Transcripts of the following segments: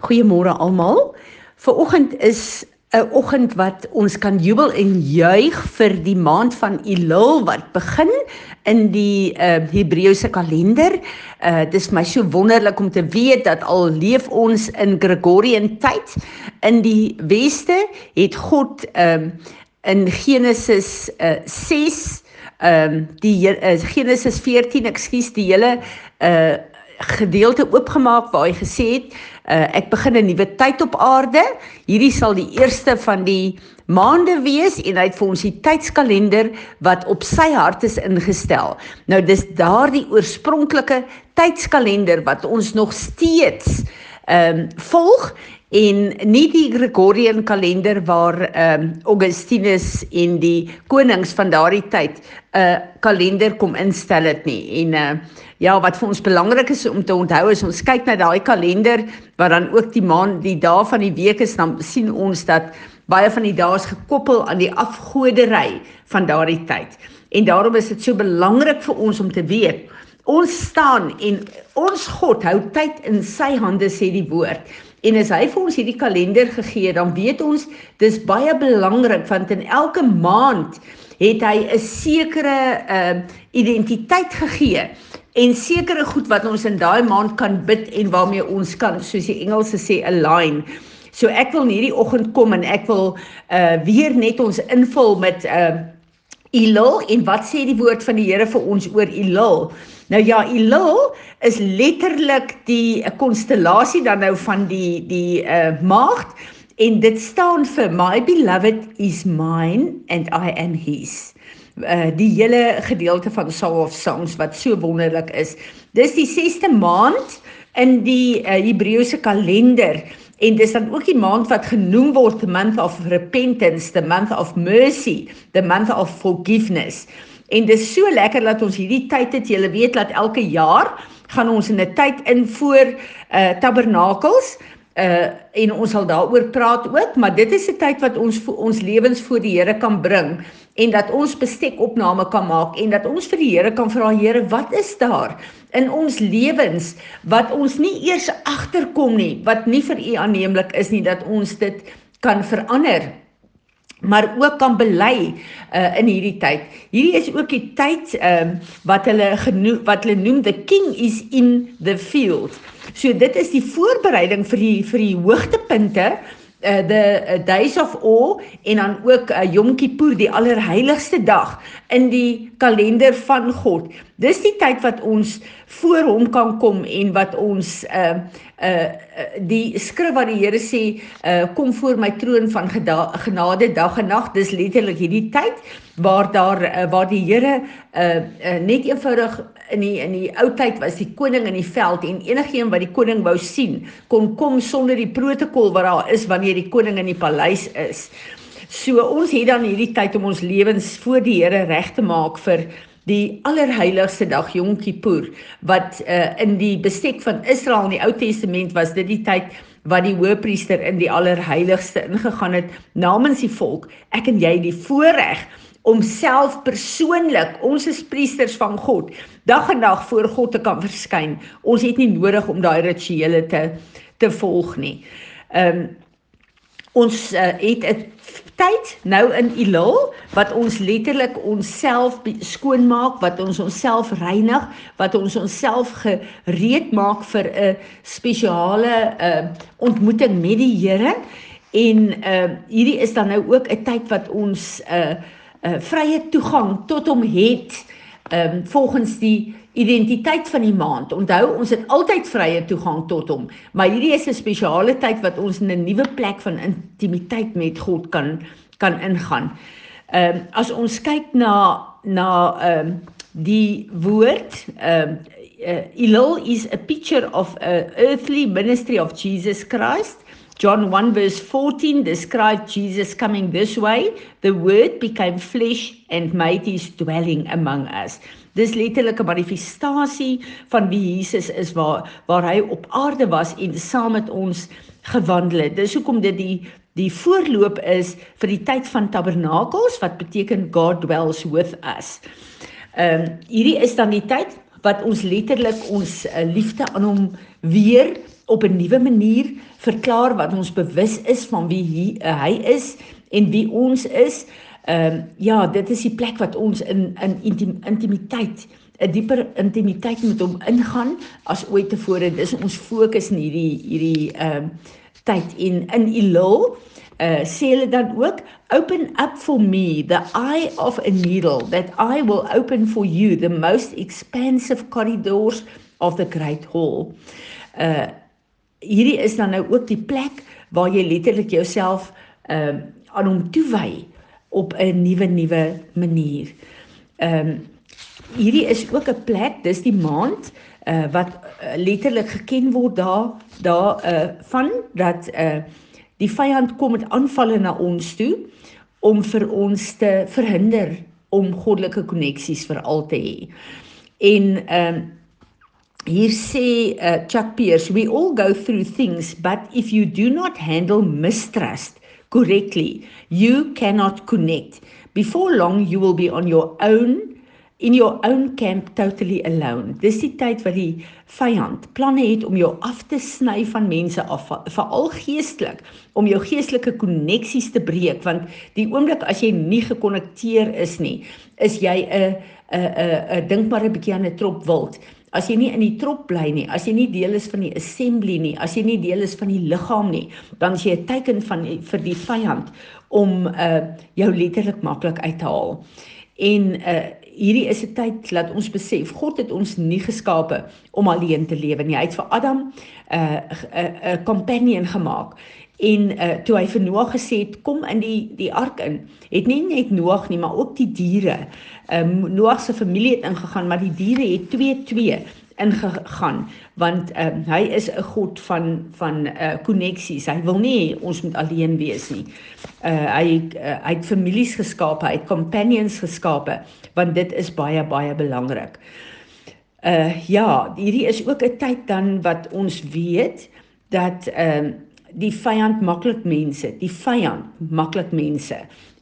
Goeiemôre almal. Vanoggend is 'n oggend wat ons kan jubel en juig vir die maand van Elul wat begin in die uh, Hebreëse kalender. Uh dis my so wonderlik om te weet dat al leef ons in Gregorian tyd in die weste het God um in Genesis uh, 6 ehm um, die uh, Genesis 14 ekskuus die hele uh gedeelte oopgemaak waar hy gesê het uh, ek begin 'n nuwe tyd op aarde. Hierdie sal die eerste van die maande wees en hy het vir ons die tydskalender wat op sy hart is ingestel. Nou dis daardie oorspronklike tydskalender wat ons nog steeds ehm um, volg en nie die Gregorian kalender waar ehm um, Augustinus en die konings van daardie tyd 'n uh, kalender kom instel het nie. En uh, ja wat vir ons belangrik is om te onthou is ons kyk na daai kalender wat dan ook die maand die dae van die week is dan sien ons dat baie van die dae is gekoppel aan die afgodery van daardie tyd. En daarom is dit so belangrik vir ons om te weet ons staan en ons God hou tyd in sy hande sê die woord En as hy vir ons hierdie kalender gegee het, dan weet ons dis baie belangrik want in elke maand het hy 'n sekere uh identiteit gegee en sekere goed wat ons in daai maand kan bid en waarmee ons kan soos die Engelse sê align. So ek wil hierdie oggend kom en ek wil uh weer net ons invul met uh Elul en wat sê die woord van die Here vir ons oor Elul? Nou ja, Elul is letterlik die konstellasie dan nou van die die uh maagd en dit staan vir my beloved is mine and I am his. Uh die hele gedeelte van Song of Songs wat so wonderlik is. Dis die 6ste maand in die uh, Hebreëse kalender. En dis dan ook die maand wat genoem word the month of repentance, the month of mercy, the month of forgiveness. En dis so lekker dat ons hierdie tyd het. Jy weet dat elke jaar gaan ons in 'n tyd in voor uh tabernakels uh en ons sal daaroor praat ook, maar dit is 'n tyd wat ons ons lewens voor die Here kan bring en dat ons bestekopname kan maak en dat ons vir die Here kan vra Here, wat is daar in ons lewens wat ons nie eers agterkom nie, wat nie vir U aanneemlik is nie dat ons dit kan verander maar ook kan bely uh, in hierdie tyd. Hierdie is ook die tyd ehm uh, wat hulle genoem wat hulle noem the king is in the field. So dit is die voorbereiding vir die vir die hoogtepunte uh the uh, days of awe en dan ook uh, Yom Kippur die allerheiligste dag in die kalender van God. Dis die tyd wat ons voor hom kan kom en wat ons uh uh die skrif wat die Here sê uh kom voor my troon van genade dag en nag dis letterlik hierdie tyd waar daar uh, waar die Here uh, uh net eenvoudig in die in die ou tyd was die koning in die veld en enigiemand wat die koning wou sien kon kom sonder die protokol wat daar is wanneer die koning in die paleis is. So ons het dan hierdie tyd om ons lewens voor die Here reg te maak vir die allerheiligste dag Yom Kippur wat uh, in die bestek van Israel in die Ou Testament was dit die tyd wat die hoëpriester in die allerheiligste ingegaan het namens die volk. Ek en jy die voorreg om self persoonlik ons is priesters van God dag en dag voor God te kan verskyn. Ons het nie nodig om daai rituele te te volg nie. Ehm um, ons uh, het 'n tyd nou in Elul wat ons letterlik onsself skoonmaak, wat ons onsself reinig, wat ons onsself gereed maak vir 'n spesiale uh, ontmoeting met die Here. En uh, hierdie is dan nou ook 'n tyd wat ons 'n uh, uh, vrye toegang tot hom het um, volgens die identiteit van die maand. Onthou, ons het altyd vrye toegang tot hom, maar hierdie is 'n spesiale tyd wat ons in 'n nuwe plek van intimiteit met God kan kan ingaan. Ehm um, as ons kyk na na ehm um, die woord ehm um, uh, Elul is a picture of a earthly ministry of Jesus Christ. John 1 verse 14 describes Jesus coming this way. The word became flesh and made his dwelling among us. Dis letterlik 'n manifestasie van wie Jesus is waar waar hy op aarde was en saam met ons gewandel het. Dis hoekom dit die die voorloop is vir die tyd van tabernakels wat beteken God dwells with us. Ehm um, hierdie is dan die tyd wat ons letterlik ons uh, liefde aan hom weer op 'n nuwe manier verklaar wat ons bewus is van wie hy, uh, hy is en wie ons is. Ehm um, ja, dit is die plek wat ons in in intim, intimiteit 'n dieper intimiteit met hom ingaan as ooit tevore. Dis ons fokus in hierdie hierdie ehm um, tyd en in Elul uh sê hulle dan ook open up for me the eye of a needle that I will open for you the most expansive corridors of the great hall. Uh hierdie is dan nou ook die plek waar jy letterlik jouself ehm uh, aan hom toewy op 'n nuwe nuwe manier. Ehm um, hierdie is ook 'n plek, dis die maand uh wat uh, letterlik geken word daar daar uh van dat uh die vyand kom met aanvalle na ons toe om vir ons te verhinder om goddelike koneksies vir al te hê. En ehm um, hier sê uh, Chuck Pierce, we all go through things, but if you do not handle mistrust correctly, you cannot connect. Before long you will be on your own in your own camp totally alone. Dis die tyd wat die vyand planne het om jou af te sny van mense af, veral geestelik, om jou geestelike koneksies te breek want die oomblik as jy nie gekonnekteer is nie, is jy 'n 'n 'n 'n dink maar 'n bietjie aan 'n trop wild. As jy nie in die trop bly nie, as jy nie deel is van die assembly nie, as jy nie deel is van die liggaam nie, dan is jy 'n teken van vir die vyand om uh jou letterlik maklik uit te haal. En uh hierdie is 'n tyd laat ons besef God het ons nie geskape om alleen te lewe nie. Hy het vir Adam 'n uh, 'n 'n companion gemaak. En uh, toe hy vir Noag gesê het kom in die die ark in, het nie net Noag nie, maar ook die diere. Ehm um, Noag se familie het ingegaan, maar die diere het 2-2 ingegaan want um, hy is 'n god van van uh koneksies. Hy wil nie ons moet alleen wees nie. Uh hy uh, hy het families geskape, hy het companions geskape want dit is baie baie belangrik. Uh ja, hierdie is ook 'n tyd dan wat ons weet dat ehm uh, die vyand maklik mense, die vyand maklik mense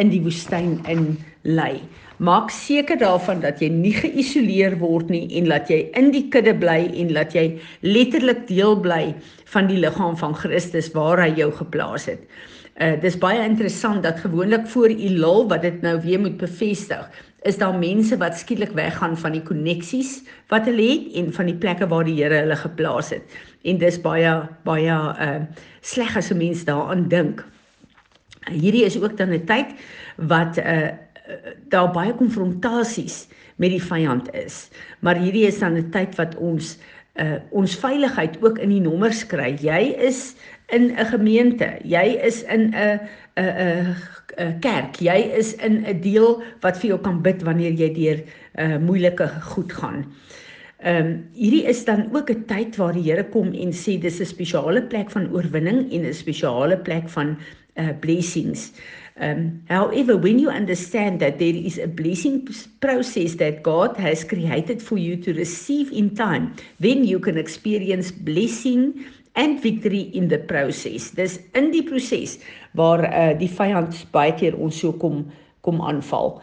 in die woestyn in lei. Maak seker daarvan dat jy nie geïsoleer word nie en dat jy in die kudde bly en dat jy letterlik deel bly van die liggaam van Christus waar hy jou geplaas het. Uh dis baie interessant dat gewoonlik voor Elul wat dit nou weer moet bevestig, is daar mense wat skielik weggaan van die koneksies wat hulle het en van die plekke waar die Here hulle geplaas het. En dis baie baie uh sleg as 'n mens daaraan dink. Hierdie is ook dan 'n tyd wat uh daar baie konfrontasies met die vyand is. Maar hierdie is dan 'n tyd wat ons uh ons veiligheid ook in die nommers kry. Jy is in 'n gemeente. Jy is in 'n 'n 'n kerk. Jy is in 'n deel wat vir jou kan bid wanneer jy deur uh moeilike goed gaan. Ehm um, hierdie is dan ook 'n tyd waar die Here kom en sê dis 'n spesiale plek van oorwinning en 'n spesiale plek van uh blessings. Um, however, when you understand that there is a blessing process that God has created for you to receive in time, then you can experience blessing and victory in the process. Dis in die proses waar uh, die vyand baie keer ons so kom kom aanval.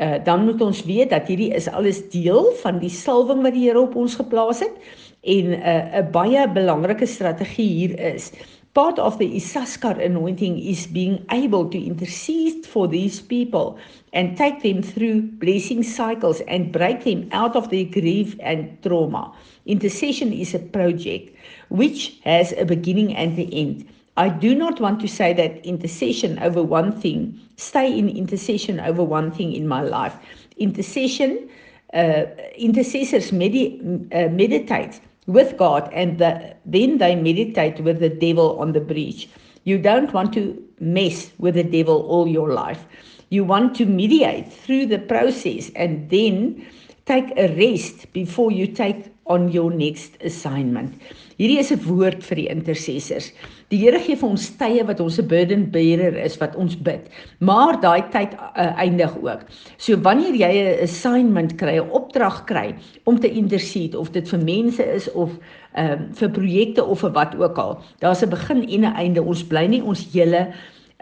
Uh, dan moet ons weet dat hierdie is alles deel van die salwing wat die Here op ons geplaas het en uh, 'n baie belangrike strategie hier is Part of the Isaskar anointing is being able to intercede for these people and take them through blessing cycles and break them out of their grief and trauma. Intercession is a project which has a beginning and an end. I do not want to say that intercession over one thing, stay in intercession over one thing in my life. Intercession, uh, intercessors medi- uh, meditate with God and the, then they meditate with the devil on the breach. You don't want to mess with the devil all your life. You want to mediate through the process and then take a rest before you take on your next assignment. Hierdie is 'n woord vir die intercessors. Die Here gee vir ons tye wat ons 'n burden bearer is wat ons bid. Maar daai tyd uh, eindig ook. So wanneer jy 'n assignment kry, 'n opdrag kry om te intercede of dit vir mense is of um, vir projekte of vir wat ook al, daar's 'n begin en 'n einde. Ons bly nie ons hele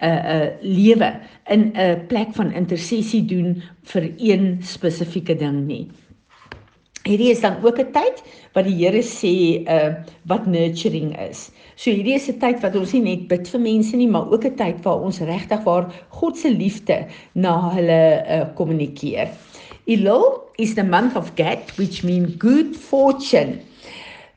'n uh, 'n uh, lewe in 'n plek van intersessie doen vir een spesifieke ding nie. Hierdie is dan ook 'n tyd wat die Here sê uh wat nurturing is. So hierdie is 'n tyd wat ons nie net bid vir mense nie, maar ook 'n tyd waar ons regtig waar God se liefde na hulle uh kommunikeer. Elul is the month of Gad, which means good fortune.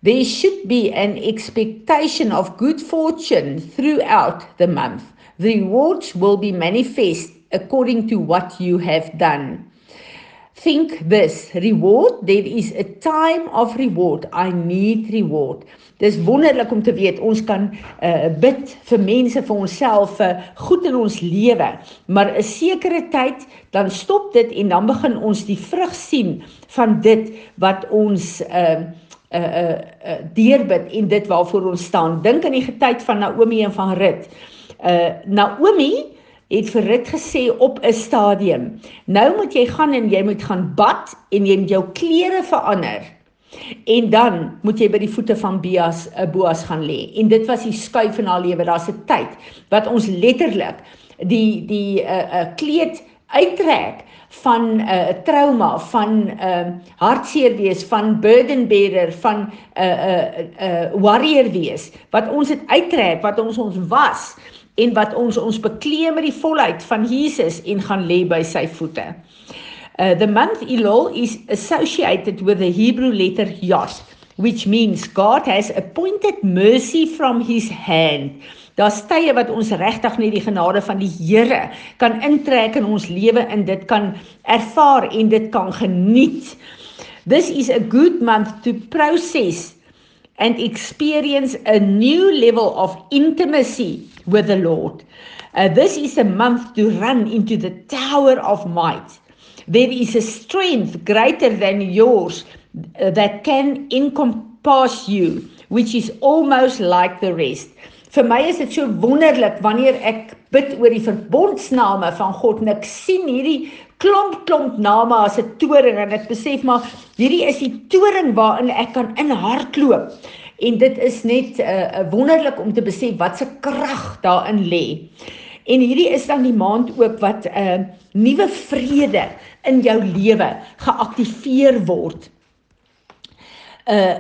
There should be an expectation of good fortune throughout the month. The rewards will be manifest according to what you have done. Think this reward there is a time of reward I need reward. Dis wonderlik om te weet ons kan uh, bid vir mense vir onsself vir uh, goed in ons lewe, maar 'n sekere tyd dan stop dit en dan begin ons die vrug sien van dit wat ons uh uh uh, uh deurbid en dit waarvoor ons staan. Dink aan die getyd van Naomi en van Rut. Uh Naomi het vir Rut gesê op 'n stadium. Nou moet jy gaan en jy moet gaan bad en jy moet jou klere verander. En dan moet jy by die voete van Boas 'n uh, Boas gaan lê. En dit was die skuif in haar lewe. Daar's 'n tyd wat ons letterlik die die 'n uh, 'n uh, kleed uittrek van 'n uh, trauma, van 'n uh, hartseer wees, van burden bearer, van 'n uh, 'n uh, uh, warrior wees wat ons het uittrek, wat ons ons was en wat ons ons bekleem met die volheid van Jesus en gaan lê by sy voete. Uh, the month Elul is associated with the Hebrew letter Yod, which means God has appointed mercy from his hand. Daar's tye wat ons regtig net die genade van die Here kan intrek in ons lewe en dit kan ervaar en dit kan geniet. This is a good month to process and experience a new level of intimacy with the Lord. Uh, this is a month to run into the tower of might. There is a strength greater than yours uh, that can encompass you, which is almost like the rest. Vir my is dit so wonderlik wanneer ek bid oor die verbondsname van God en ek sien hierdie klomp klomp name as 'n toring en ek besef maar hierdie is die toring waarin ek kan inhardloop en dit is net 'n uh, uh, wonderlik om te besef wat se krag daarin lê. En hierdie is dan die maand ook wat 'n uh, nuwe vrede in jou lewe geaktiveer word. Uh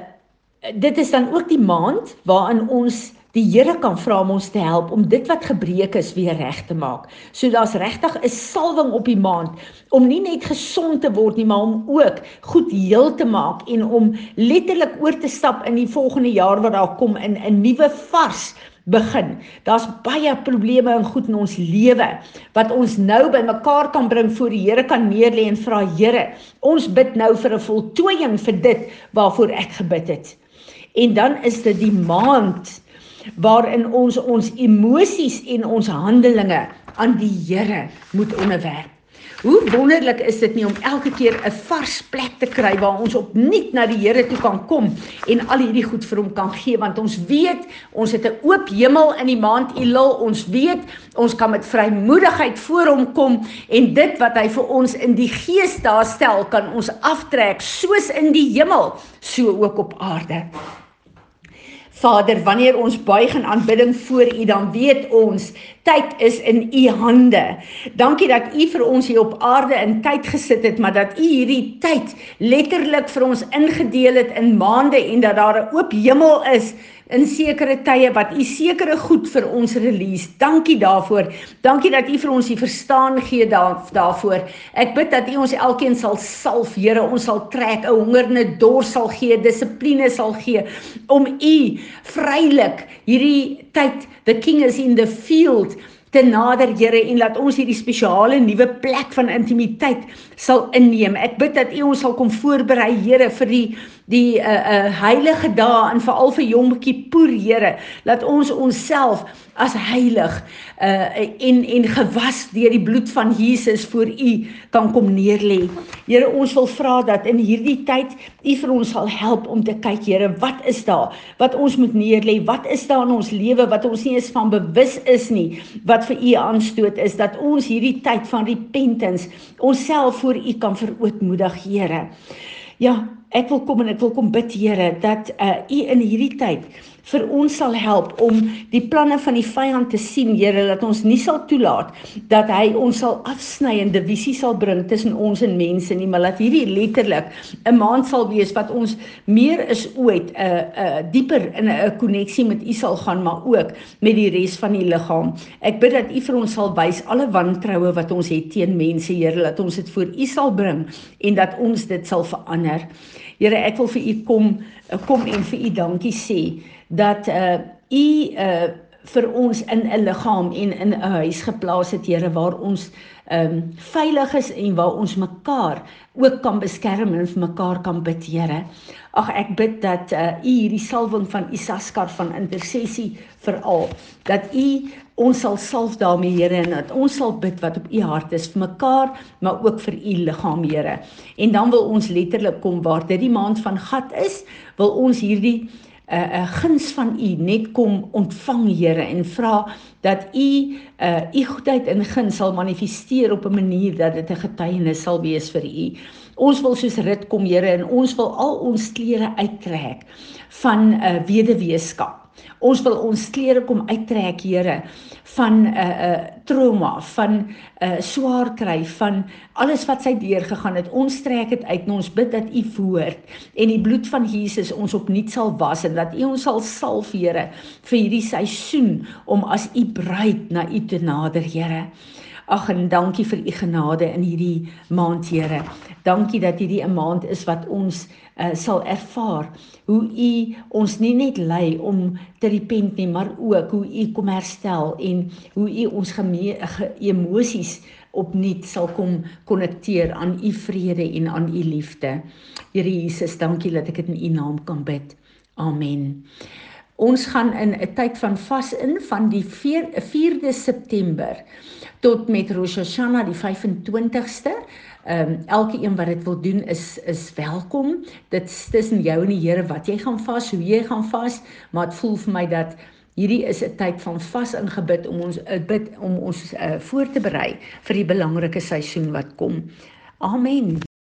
dit is dan ook die maand waarin ons die Here kan vra om ons te help om dit wat gebreek is weer reg te maak. So daar's regtig 'n salwing op die maand om nie net gesond te word nie, maar om ook goed heel te maak en om letterlik oor te stap in die volgende jaar wat daar kom in 'n nuwe vars begin. Daar's baie probleme en goed in ons lewe wat ons nou bymekaar kan bring voor die Here kan neerlê en vra Here, ons bid nou vir 'n voltooiing vir dit waarvoor ek gebid het. En dan is dit die maand waarin ons ons emosies en ons handelinge aan die Here moet onderwerp. Hoe wonderlik is dit nie om elke keer 'n vars plek te kry waar ons opnuut na die Here toe kan kom en al hierdie goed vir hom kan gee want ons weet ons het 'n oop hemel in die maand Elul ons weet ons kan met vrymoedigheid voor hom kom en dit wat hy vir ons in die gees daar stel kan ons aftrek soos in die hemel so ook op aarde Vader, wanneer ons buig in aanbidding voor U, dan weet ons tyd is in U hande. Dankie dat U vir ons hier op aarde in tyd gesit het, maar dat U hierdie tyd letterlik vir ons ingedeel het in maande en dat daar 'n oop hemel is in sekere tye wat u sekere goed vir ons release. Dankie daarvoor. Dankie dat u vir ons die verstaan gee daar, daarvoor. Ek bid dat u ons elkeen sal salf, Here, ons sal trek, 'n hongerne dors sal gee, dissipline sal gee om u vrylik hierdie tyd the king is in the field te nader Here en laat ons hierdie spesiale nuwe plek van intimiteit sal inneem. Ek bid dat U ons sal kom voorberei Here vir die die uh uh heilige dae en veral vir Yom Kippur Here. Laat ons onsself as heilig uh en en gewas deur die bloed van Jesus voor U kan kom neerlê. Here, ons wil vra dat in hierdie tyd U vir ons sal help om te kyk, Here, wat is daar wat ons moet neerlê? Wat is daar in ons lewe wat ons nie eens van bewus is nie wat vir U aanstoot is dat ons hierdie tyd van repentance onsself voor U kan verootmoedig, Here. Ja, ek wil kom en ek wil kom bid Here dat uh, u in hierdie tyd vir ons sal help om die planne van die vyand te sien, Here, dat ons nie sal toelaat dat hy ons sal afsny en divisie sal bring tussen ons en mense nie, maar dat hierdie letterlik 'n maand sal wees wat ons meer is ooit 'n uh, 'n uh, dieper in 'n uh, koneksie met U sal gaan, maar ook met die res van die liggaam. Ek bid dat U vir ons sal wys alle wantroue wat ons het teen mense, Here, dat ons dit voor U sal bring en dat ons dit sal verander. Here, ek wil vir U kom kom en vir U dankie sê dat uh u uh vir ons in 'n liggaam en in 'n huis geplaas het Here waar ons um veilig is en waar ons mekaar ook kan beskerm en vir mekaar kan bid Here. Ag ek bid dat uh u hierdie salwing van Isaskar van intersessie veral dat u ons sal salf daarmee Here en dat ons sal bid wat op u hart is vir mekaar maar ook vir u liggaam Here. En dan wil ons letterlik kom waar dit die maand van gat is, wil ons hierdie 'n uh, 'n uh, guns van U net kom ontvang Here en vra dat U uh U goedheid in guns sal manifesteer op 'n manier dat dit 'n getuienis sal wees vir U. Ons wil soos rit kom Here en ons wil al ons klere uittrek van 'n uh, weduweeskap Ons wil ons klere kom uittrek, Here, van 'n uh, 'n uh, trauma, van 'n uh, swaar kry, van alles wat sy deurgegaan het. Ons trek dit uit en ons bid dat U woord en die bloed van Jesus ons opnuut sal was en dat U ons sal salf, Here, vir hierdie seisoen om as U bruid na U te nader, Here. Ag en dankie vir u genade in hierdie maand, Here. Dankie dat hierdie 'n maand is wat ons uh, sal ervaar hoe u ons nie net lei om te repent nie, maar ook hoe u kom herstel en hoe u ons emosies opnuut sal kom konnekteer aan u vrede en aan u liefde. Here Jesus, dankie dat ek dit in u naam kan bid. Amen. Ons gaan in 'n tyd van vas in van die 4de September tot met Rosh Hashanah die 25ste. Ehm um, elke een wat dit wil doen is is welkom. Dit is tussen jou en die Here wat jy gaan vas, hoe jy gaan vas, maar dit voel vir my dat hierdie is 'n tyd van vas ingebid om ons uh, bid om ons uh, voor te berei vir die belangrike seisoen wat kom. Amen.